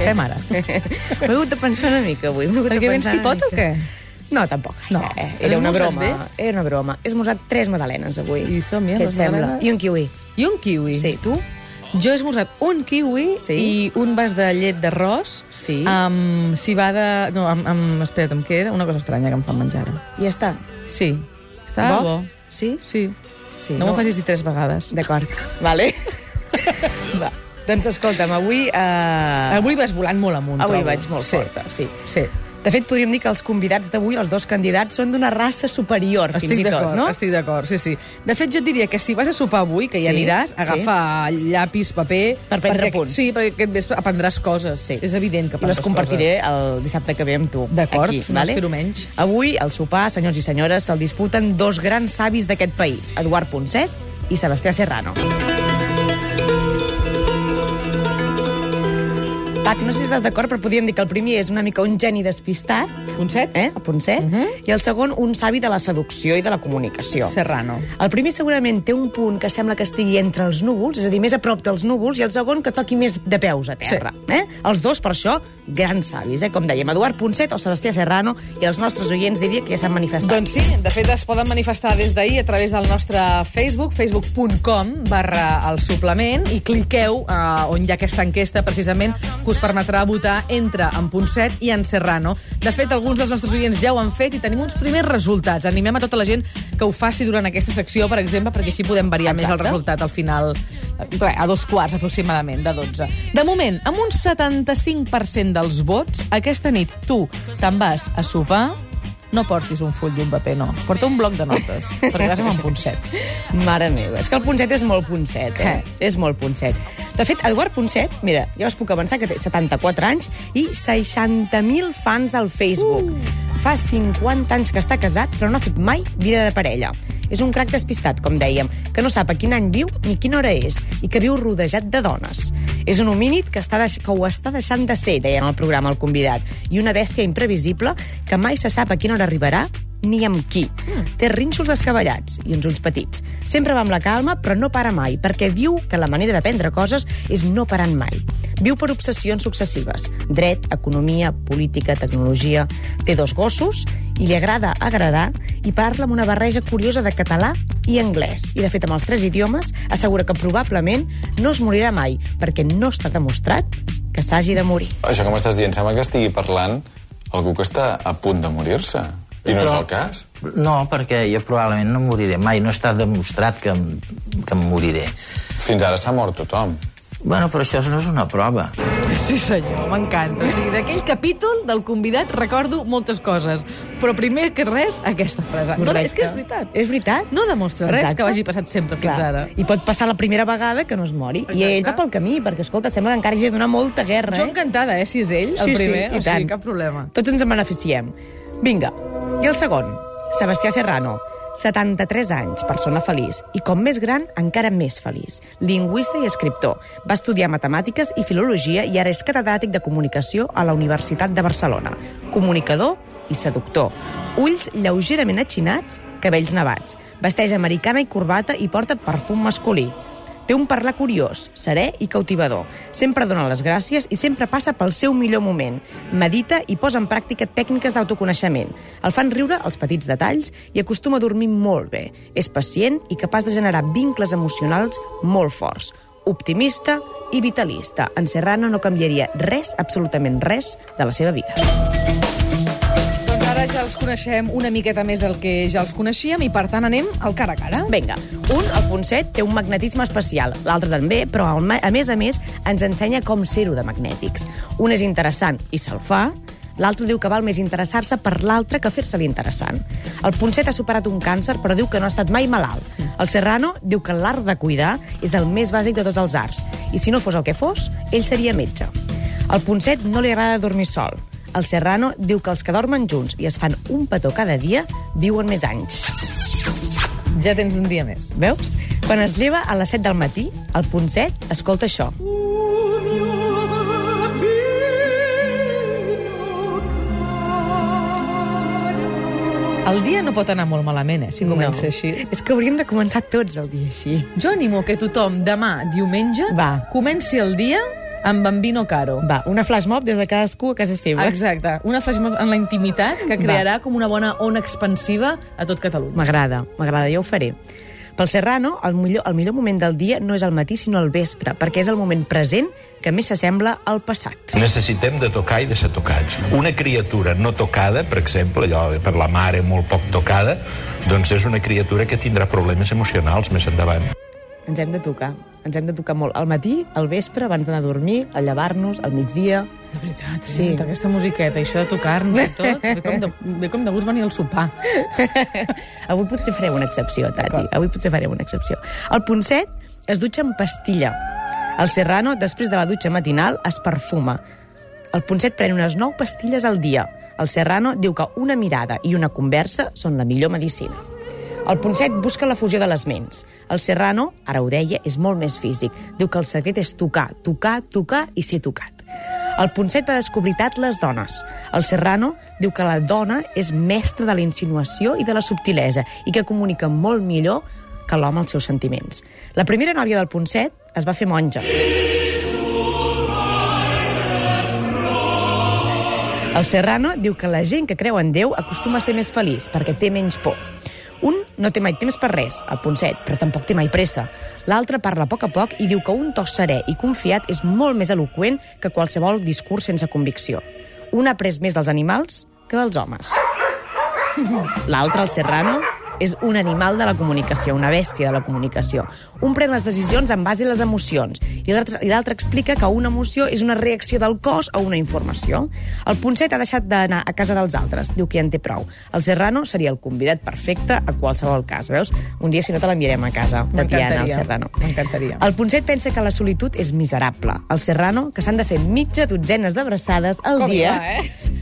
Què fem ara? M'he hagut de pensar una mica avui. Perquè vens tipot o què? No, tampoc. No. Eh, era una broma. bé? Era una broma. He esmorzat tres magdalenes avui. I som-hi, Què les et sembla? magdalenes? I un kiwi. I un kiwi. Sí, tu? Jo he esmorzat un kiwi Sí. i un vas de llet d'arròs Sí. amb cibada... No, amb, amb... Espera't, amb què era? Una cosa estranya que em fan menjar. I ja està. Sí. Estava bo? Bo? Sí? Sí. Sí. No, m'ho facis dir tres vegades. D'acord. Vale. Doncs escolta'm, avui... Eh... Avui vas volant molt amunt, Avui trobo. vaig molt sí. forta, sí. Sí. De fet, podríem dir que els convidats d'avui, els dos candidats, són d'una raça superior, Estic fins i tot, no? estic d'acord, sí, sí. De fet, jo diria que si vas a sopar avui, que ja Sí, aniràs, sí. agafa llapis, paper... Per prendre perquè- punts. Sí, perquè aquest vespre aprendràs coses. Sí. És evident que aprendràs les compartiré el dissabte que ve amb tu. D'acord, no espero menys. Avui, al sopar, senyors i senyores, se'l disputen dos grans savis d'aquest país, Eduard Ponset i Sebastià Serrano. Pac, no sé si estàs d'acord, però podríem dir que el primer és una mica un geni despistat. Ponset? eh, el Ponset, Mhm. i el segon un savi de la seducció i de la comunicació. Serrano. El primer segurament té un punt que sembla que estigui entre els núvols, és a dir, més a prop dels núvols, i el segon que toqui més de peus a terra. Sí. Eh? Els dos, per això, grans savis, eh? com dèiem, Eduard Ponset o Sebastià Serrano, i els nostres oients diria que ja s'han manifestat. Doncs sí, de fet es poden manifestar des d'ahir a través del nostre Facebook, facebook.com barra el suplement, i cliqueu uh, on hi ha aquesta enquesta precisament que us permetrà votar entre en Ponset i en Serrano. De fet, alguns dels nostres oients ja ho han fet i tenim uns primers resultats. Animem a tota la gent que ho faci durant aquesta secció, per exemple, perquè així podem variar més el Exacte. resultat al final, eh, res, a dos quarts aproximadament, de 12. De moment, amb un 75% dels vots, aquesta nit tu te'n vas a sopar no portis un full i un paper, no. Porta un bloc de notes, perquè vas amb un ponset. Mare meva, és que el Ponset és molt Ponset, eh? És molt Ponset. De fet, Eduard Ponset, mira, ja us puc avançar que té 74 anys i 60.000 fans al Facebook. Uh. Fa 50 anys que està casat, però no ha fet mai vida de parella. És un crac despistat, com dèiem, que no sap a quin any viu ni quina hora és i que viu rodejat de dones. És un homínid que, està deix que ho està deixant de ser, deien al programa el convidat, i una bèstia imprevisible que mai se sap a quina hora arribarà ni amb qui. Mm. Té rínxols descabellats i uns ulls petits. Sempre va amb la calma, però no para mai, perquè diu que la manera d'aprendre coses és no parant mai. Viu per obsessions successives. Dret, economia, política, tecnologia... Té dos gossos i li agrada agradar i parla amb una barreja curiosa de català i anglès. I, de fet, amb els tres idiomes, assegura que probablement no es morirà mai, perquè no està demostrat que s'hagi de morir. Això que m'estàs dient, sembla que estigui parlant algú que està a punt de morir-se. I no és el cas. No, perquè jo probablement no moriré mai. No està demostrat que que em moriré. Fins ara s'ha mort tothom. Bueno, però això no és una prova. Sí, senyor, m'encanta. O sigui, d'aquell capítol del convidat recordo moltes coses. Però primer que res, aquesta frase. No, és que és veritat. És veritat. No demostra res Exacte. que hagi passat sempre fins Clar. ara. I pot passar la primera vegada que no es mori. I Exacte. ell va pel camí, perquè, escolta, sembla que encara hagi de donar molta guerra. Jo eh? encantada, eh, si és ell, el Sí, sí, primer. i o sigui, cap problema. Tots ens en beneficiem. Vinga. I el segon, Sebastià Serrano. 73 anys, persona feliç. I com més gran, encara més feliç. Lingüista i escriptor. Va estudiar matemàtiques i filologia i ara és catedràtic de comunicació a la Universitat de Barcelona. Comunicador i seductor. Ulls lleugerament atxinats, cabells nevats. Vesteix americana i corbata i porta perfum masculí. Té un parlar curiós, serè i cautivador. Sempre dona les gràcies i sempre passa pel seu millor moment. Medita i posa en pràctica tècniques d'autoconeixement. El fan riure els petits detalls i acostuma a dormir molt bé. És pacient i capaç de generar vincles emocionals molt forts. Optimista i vitalista. En Serrano no canviaria res, absolutament res, de la seva vida. Els coneixem una miqueta més del que ja els coneixíem i, per tant, anem al cara a cara. Vinga, un, el Ponset, té un magnetisme especial, l'altre també, però a més a més ens ensenya com ser-ho de magnètics. Un és interessant i se'l fa, l'altre diu que val més interessar-se per l'altre que fer-se-li interessant. El Ponset ha superat un càncer, però diu que no ha estat mai malalt. El Serrano diu que l'art de cuidar és el més bàsic de tots els arts, i si no fos el que fos, ell seria metge. Al Ponset no li agrada dormir sol. El Serrano diu que els que dormen junts i es fan un petó cada dia viuen més anys. Ja tens un dia més. Veus? Quan es lleva a les 7 del matí, el Ponset escolta això. El dia no pot anar molt malament, eh, si comença així. És que hauríem de començar tots el dia així. Jo animo que tothom demà, diumenge, Va. comenci el dia amb Bambino Caro. Va, una flash mob des de cadascú a casa seva. Exacte. Una flash mob en la intimitat que crearà com una bona ona expansiva a tot Catalunya. M'agrada, m'agrada, jo ho faré. Pel Serrano, el millor, el millor moment del dia no és el matí, sinó el vespre, perquè és el moment present que més s'assembla al passat. Necessitem de tocar i de ser tocats. Una criatura no tocada, per exemple, allò per la mare molt poc tocada, doncs és una criatura que tindrà problemes emocionals més endavant. Ens hem de tocar. Ens hem de tocar molt. Al matí, al vespre, abans d'anar a dormir, a llevar-nos, al migdia... De veritat, Sí. entre aquesta musiqueta això de tocar-nos i tot, ve com de, ve com de gust venir al sopar. Avui potser farem una excepció, Tati. Avui potser farem una excepció. El Ponset es dutxa amb pastilla. El Serrano, després de la dutxa matinal, es perfuma. El Ponset pren unes 9 pastilles al dia. El Serrano diu que una mirada i una conversa són la millor medicina. El Ponset busca la fusió de les ments. El Serrano, ara ho deia, és molt més físic. Diu que el secret és tocar, tocar, tocar i ser tocat. El Ponset va descobrir tant les dones. El Serrano diu que la dona és mestra de la insinuació i de la subtilesa i que comunica molt millor que l'home els seus sentiments. La primera nòvia del Ponset es va fer monja. El Serrano diu que la gent que creu en Déu acostuma a ser més feliç perquè té menys por. No té mai temps per res, el Ponset, però tampoc té mai pressa. L'altre parla a poc a poc i diu que un to serè i confiat és molt més eloqüent que qualsevol discurs sense convicció. Un ha après més dels animals que dels homes. L'altre, el Serrano, és un animal de la comunicació, una bèstia de la comunicació. Un pren les decisions en base a les emocions i l'altre explica que una emoció és una reacció del cos a una informació. El Ponset ha deixat d'anar a casa dels altres, diu que ja en té prou. El Serrano seria el convidat perfecte a qualsevol cas, veus? Un dia, si no, te l'enviarem a casa, Tatiana, el Serrano. M'encantaria. El Ponset pensa que la solitud és miserable. El Serrano, que s'han de fer mitja dotzenes d'abraçades al Com dia. va, eh?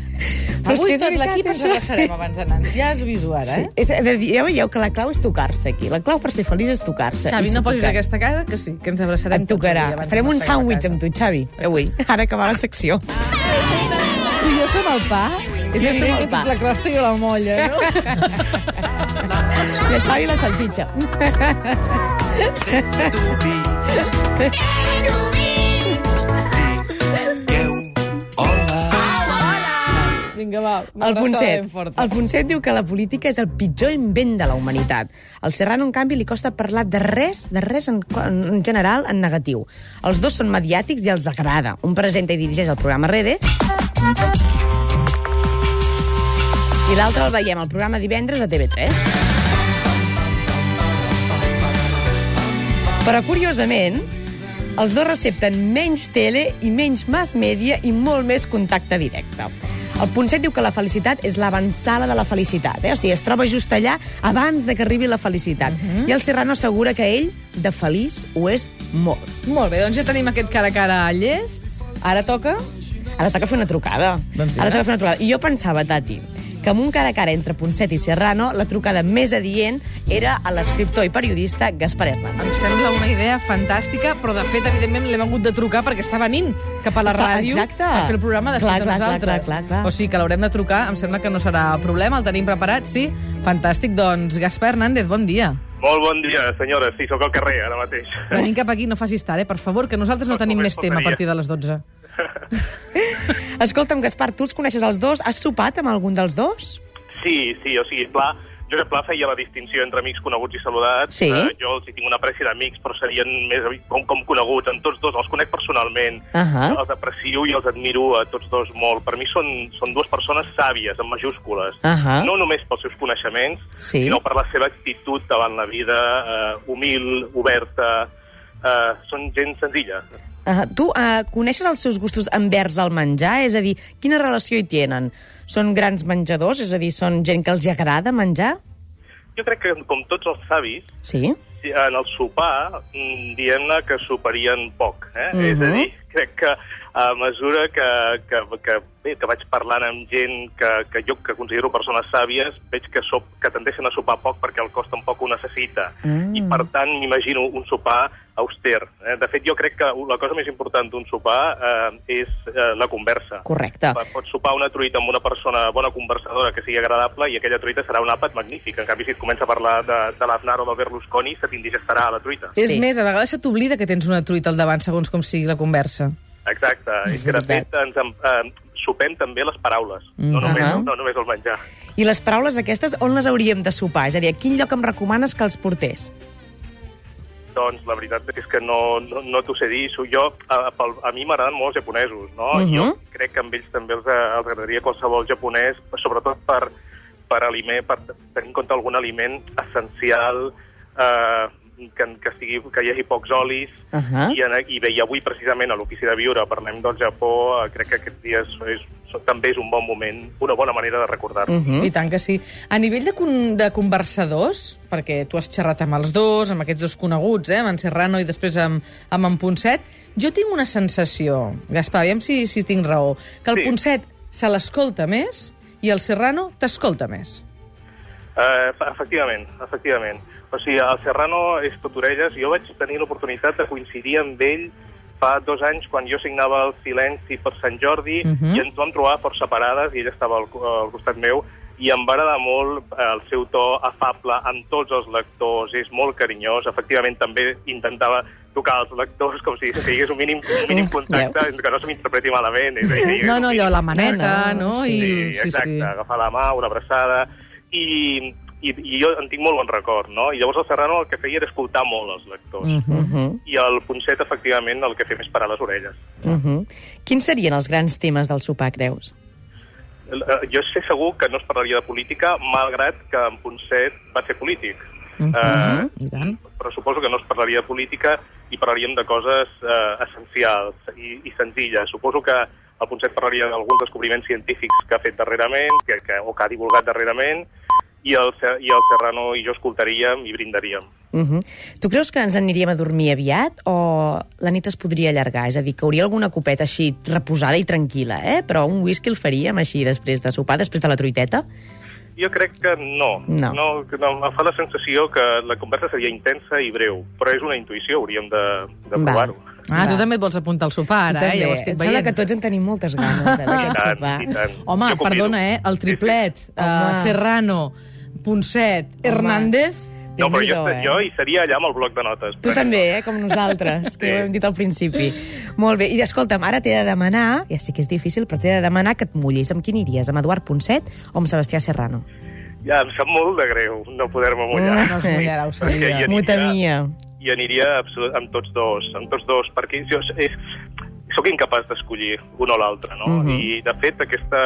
Però és Avui que és tot l'equip ens abraçarem abans d'anar. Ja has vist ara, eh? És, a dir, ja veieu que la clau és tocar-se aquí. La clau per ser feliç és tocar-se. Xavi, no posis tocat. aquesta cara, que sí, que ens abraçarem Et tocarà. tots avui Farem un sàndwich amb tu, Xavi, avui, ara acabar la secció. Tu i jo som el pa? És jo som el el pa. La crosta i la molla, no? I el Xavi la salsitxa. Vinga, va, una El ben forta. el Ponset diu que la política és el pitjor invent de la humanitat. Al Serrano, en canvi, li costa parlar de res, de res en, en general en negatiu. Els dos són mediàtics i els agrada. Un presenta i dirigeix el programa Rede i l'altre el veiem al programa divendres a TV3. Però, curiosament, els dos recepten menys tele i menys mass media i molt més contacte directe. El Ponset diu que la felicitat és l'avançada de la felicitat, eh? o sigui, es troba just allà abans de que arribi la felicitat. Uh -huh. I el Serrano assegura que ell, de feliç, ho és molt. Molt bé, doncs ja tenim aquest cara a cara llest. Ara toca... Ara toca fer una trucada. Doncs. Ara toca fer una trucada. I jo pensava, Tati, que amb un cara a cara entre Ponset i Serrano, la trucada més adient era a l'escriptor i periodista Gaspar Hernández. Em sembla una idea fantàstica, però de fet, evidentment, l'hem hagut de trucar perquè està venint cap a la Està- ràdio exacte. a fer el programa després Clar, de clar, clar, nosaltres. clar, clar, clar. O sigui que l'haurem de trucar, em sembla que no serà problema, el tenim preparat, sí? Fantàstic, doncs, Gaspar Hernández, bon dia. Molt bon dia, senyora. Sí, sóc al carrer ara mateix. Venim cap aquí, no facis tard, eh? Per favor, que nosaltres no Doncs tenim més tema a partir de les 12. Escolta'm, Gaspar, tu els coneixes els dos? Has sopat amb algun dels dos? Sí, sí, o sigui, Pla, jo Pla feia la distinció entre amics coneguts i saludats. Sí. Eh, jo els hi tinc una apreci d'amics, però serien més com, com coneguts. En tots dos els conec personalment. Ahà. Els aprecio i els admiro a tots dos molt. Per mi són, són dues persones sàvies, en majúscules. Ahà. No només pels seus coneixements, Sí. sinó per la seva actitud davant la vida, eh, humil, oberta... Eh, són gent senzilla. Uh, tu uh, coneixes els seus gustos envers el menjar? És a dir, quina relació hi tenen? Són grans menjadors? És a dir, són gent que els hi agrada menjar? Jo crec que, com tots els savis, Sí. Sí, en el sopar, mm, diem-ne que soparien poc. Eh? Mhm. És a dir, crec que a mesura que, que, que, bé, que vaig parlant amb gent que, que jo que considero persones sàvies, veig que, sop, que tendeixen a sopar poc perquè el cos tampoc ho necessita. Mm. I, per tant, m'imagino un sopar auster. Eh? De fet, jo crec que la cosa més important d'un sopar eh, és eh, la conversa. Correcte. Pots sopar una truita amb una persona bona conversadora que sigui agradable i aquella truita serà un àpat magnífic. En canvi, si et comença a parlar de, de l'Aznar o del Berlusconi, se t'indigestarà la truita. És Sí. més, a vegades se t'oblida que tens una truita al davant segons com sigui la conversa. Exacte. És que, de fet, ens, eh, sopem també les paraules, no, només, Ahà. no només el menjar. I les paraules aquestes, on les hauríem de sopar? És a dir, a quin lloc em recomanes que els portés? Doncs la veritat és que no, no, no t'ho sé dir. Jo, a, pel, a mi m'agraden molt els japonesos, no? Mhm. Jo crec que amb ells també els, els agradaria qualsevol japonès, sobretot per, per, aliment, per tenir en compte algun aliment essencial, eh, que, que, sigui, que hi hagi pocs olis, Ahà. i, en, i bé, i avui precisament a l'Ofici de Viure parlem del Japó, eh, crec que aquests dies és, és, també és un bon moment, una bona manera de recordar-ho. Mhm. I tant que sí. A nivell de, con de conversadors, perquè tu has xerrat amb els dos, amb aquests dos coneguts, eh, amb en Serrano i després amb, amb en Ponset, jo tinc una sensació, Gaspar, aviam si, si tinc raó, que el Sí. Ponset se l'escolta més i el Serrano t'escolta més. Uh, efectivament, efectivament. O sigui, el Serrano és tot orelles. Jo vaig tenir l'oportunitat de coincidir amb ell fa dos anys quan jo signava el Silenci per Sant Jordi Mhm. i ens vam trobar força parades i ell estava al, al costat meu i em va agradar molt eh, el seu to afable amb tots els lectors, és molt carinyós, efectivament també intentava tocar els lectors com si, hagués un mínim, un mínim contacte, Veus? que no se m'interpreti malament. És, a dir, No, no, allò, la maneta, No, no, no? Sí, I, exacte, agafar la mà, una abraçada, i, i, i jo en tinc molt bon record, no? I llavors el Serrano el que feia era escoltar molt els lectors. Mhm. Uh -huh. I el Ponset, efectivament, el que fem és parar les orelles. Uh -huh. Quins serien els grans temes del sopar, creus? Eh, Jo sé segur que no es parlaria de política, malgrat que en Ponset va ser polític. Mhm, Eh, i tant. però suposo que no es parlaria de política i parlaríem de coses eh, essencials i, i senzilles. Suposo que el Ponset parlaria d'alguns descobriments científics que ha fet darrerament que, que, o que ha divulgat darrerament i el, i el Serrano i jo escoltaríem i brindaríem. Uh -huh. Tu creus que ens aniríem a dormir aviat o la nit es podria allargar? És a dir, que hauria alguna copeta així reposada i tranquil·la, eh? Però un whisky el faríem així després de sopar, després de la truiteta? Jo crec que no. No. no, no em fa la sensació que la conversa seria intensa i breu, però és una intuïció, hauríem de, de provar-ho. Ah, tu també et vols apuntar al sopar, ara, eh? Ja ho estic Em sembla veient. que tots en tenim moltes ganes, eh, I d'aquest tant, sopar. i tant. Home, perdona, eh? El triplet, Sí, uh. Serrano, Ponset, Hernández... No, però jo, eh? jo hi seria allà amb el bloc de notes. Tu també, eh, com nosaltres, que Sí. ho hem dit al principi. Molt bé, i escolta'm, ara t'he de demanar, ja sé que és difícil, però t'he de demanar que et mullis. Amb quin iries? Amb Eduard Ponset o amb Sebastià Serrano? Ja, em sap molt de greu no poder-me mullar. No es mullarà, ho sabia. M'ho temia. I aniria absolut, amb tots dos, amb tots dos, perquè jo és, sóc incapaç d'escollir un o l'altre, no? Mhm. I, de fet, aquesta,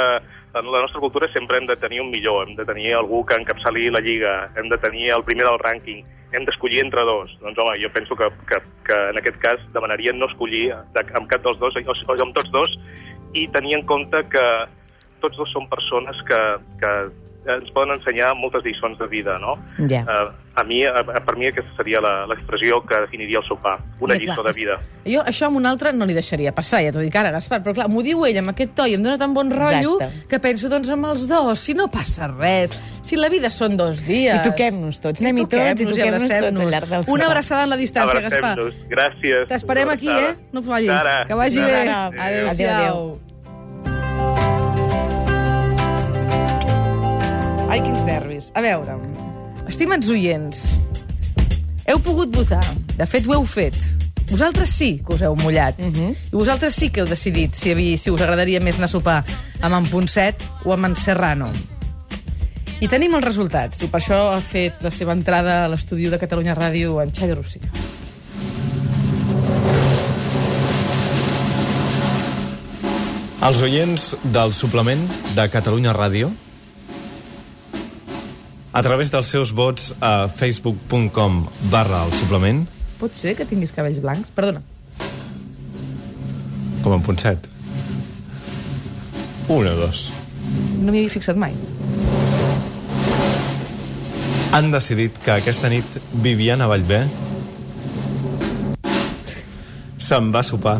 en la nostra cultura sempre hem de tenir un millor, hem de tenir algú que encapçali la lliga, hem de tenir el primer del rànquing, hem d'escollir entre dos. Doncs, home, jo penso que, que, que en aquest cas demanaria no escollir de, amb cap dels dos, o, o amb tots dos, i tenir en compte que tots dos són persones que, que ens poden ensenyar moltes lliçons de vida, no? Ja. Uh, a mi, a, a, per mi aquesta seria la- l'expressió que definiria el sopar, una Ja, lliçó clar, de vida. Jo això amb un altre no li deixaria passar, ja t'ho dic ara, Gaspar, però clar, m'ho diu ell amb aquest to i em dóna tan bon rotllo Exacte. que penso, doncs, amb els dos, si no passa res, si la vida són dos dies... I toquem-nos tots, anem-hi tots i toquem-nos toquem-nos tots al llarg del Una sopar. abraçada en la distància, Gaspar. Gràcies. T'esperem Una aquí, eh? No fallis. Que vagi bé. Adéu-siau. Ai, quins nervis. A veure, estimats oients, heu pogut votar. De fet, ho heu fet. Vosaltres sí que us heu mullat. Uh -huh. I vosaltres sí que heu decidit si, havia, si us agradaria més anar a sopar amb en Ponset o amb en Serrano. I tenim els resultats, i per això ha fet la seva entrada a l'estudi de Catalunya Ràdio en Xavi Rosselló. Els oients del suplement de Catalunya Ràdio a través dels seus vots a facebook.com barra el suplement Pot ser que tinguis cabells blancs? Perdona. com en Ponset un o dos No m'hi havia fixat mai. han decidit que aquesta nit Viviana Vallvé se'n va a sopar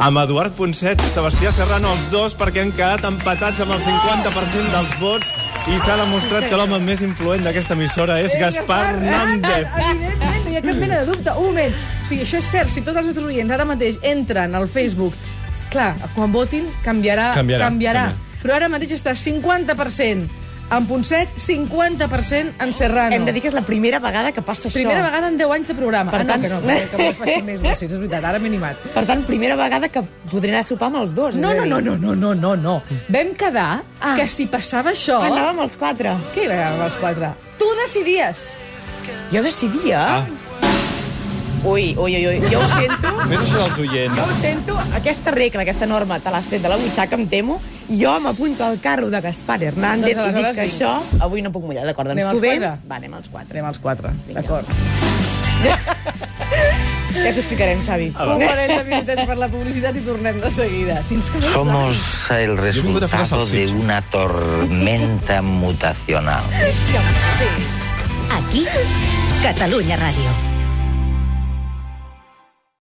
amb Eduard Ponset i Sebastià Serrano els dos perquè han quedat empatats amb el 50% dels vots i s'ha demostrat que l'home més influent d'aquesta emissora és Gaspar Hernández. Evidentment, no hi ha cap mena de dubte. Un moment. O sigui, això és cert. Si tots els nostres oients ara mateix entren al Facebook, clar, quan votin canviarà. Canviarà, canviarà. canviarà. Però ara mateix està 50% en Ponset, 50% en Serrano. Hem de dir que és la primera vegada que passa Primera això. vegada en 10 anys de programa. Per ah, no, tant- que no, que, que vols faci més sí, és veritat, ara m'he animat. Per tant, primera vegada que podré anar a sopar amb els dos. No, no, no, no, no, no, no, no. Vam quedar Ah. que si passava això... Anàvem els quatre. Què hi va amb els quatre? Tu decidies. Jo decidia... Ah. Ui, ui, ui, ui, jo ho sento. Fes això dels Jo ho oients. sento, aquesta regla, aquesta norma, te l'has tret de la butxaca, em temo. Jo m'apunto al carro de Gaspar Hernández Doncs i dic que vinc. això avui no puc mullar, d'acord? Doncs Anem tu als vens? quatre? Va, anem als quatre. Anem als quatre, d'acord. Ja t'ho explicarem, Xavi. Un parell de minutets per la publicitat i tornem de seguida. Tens que Somos el resultado de una tormenta mutacional. Aquí, Catalunya Ràdio.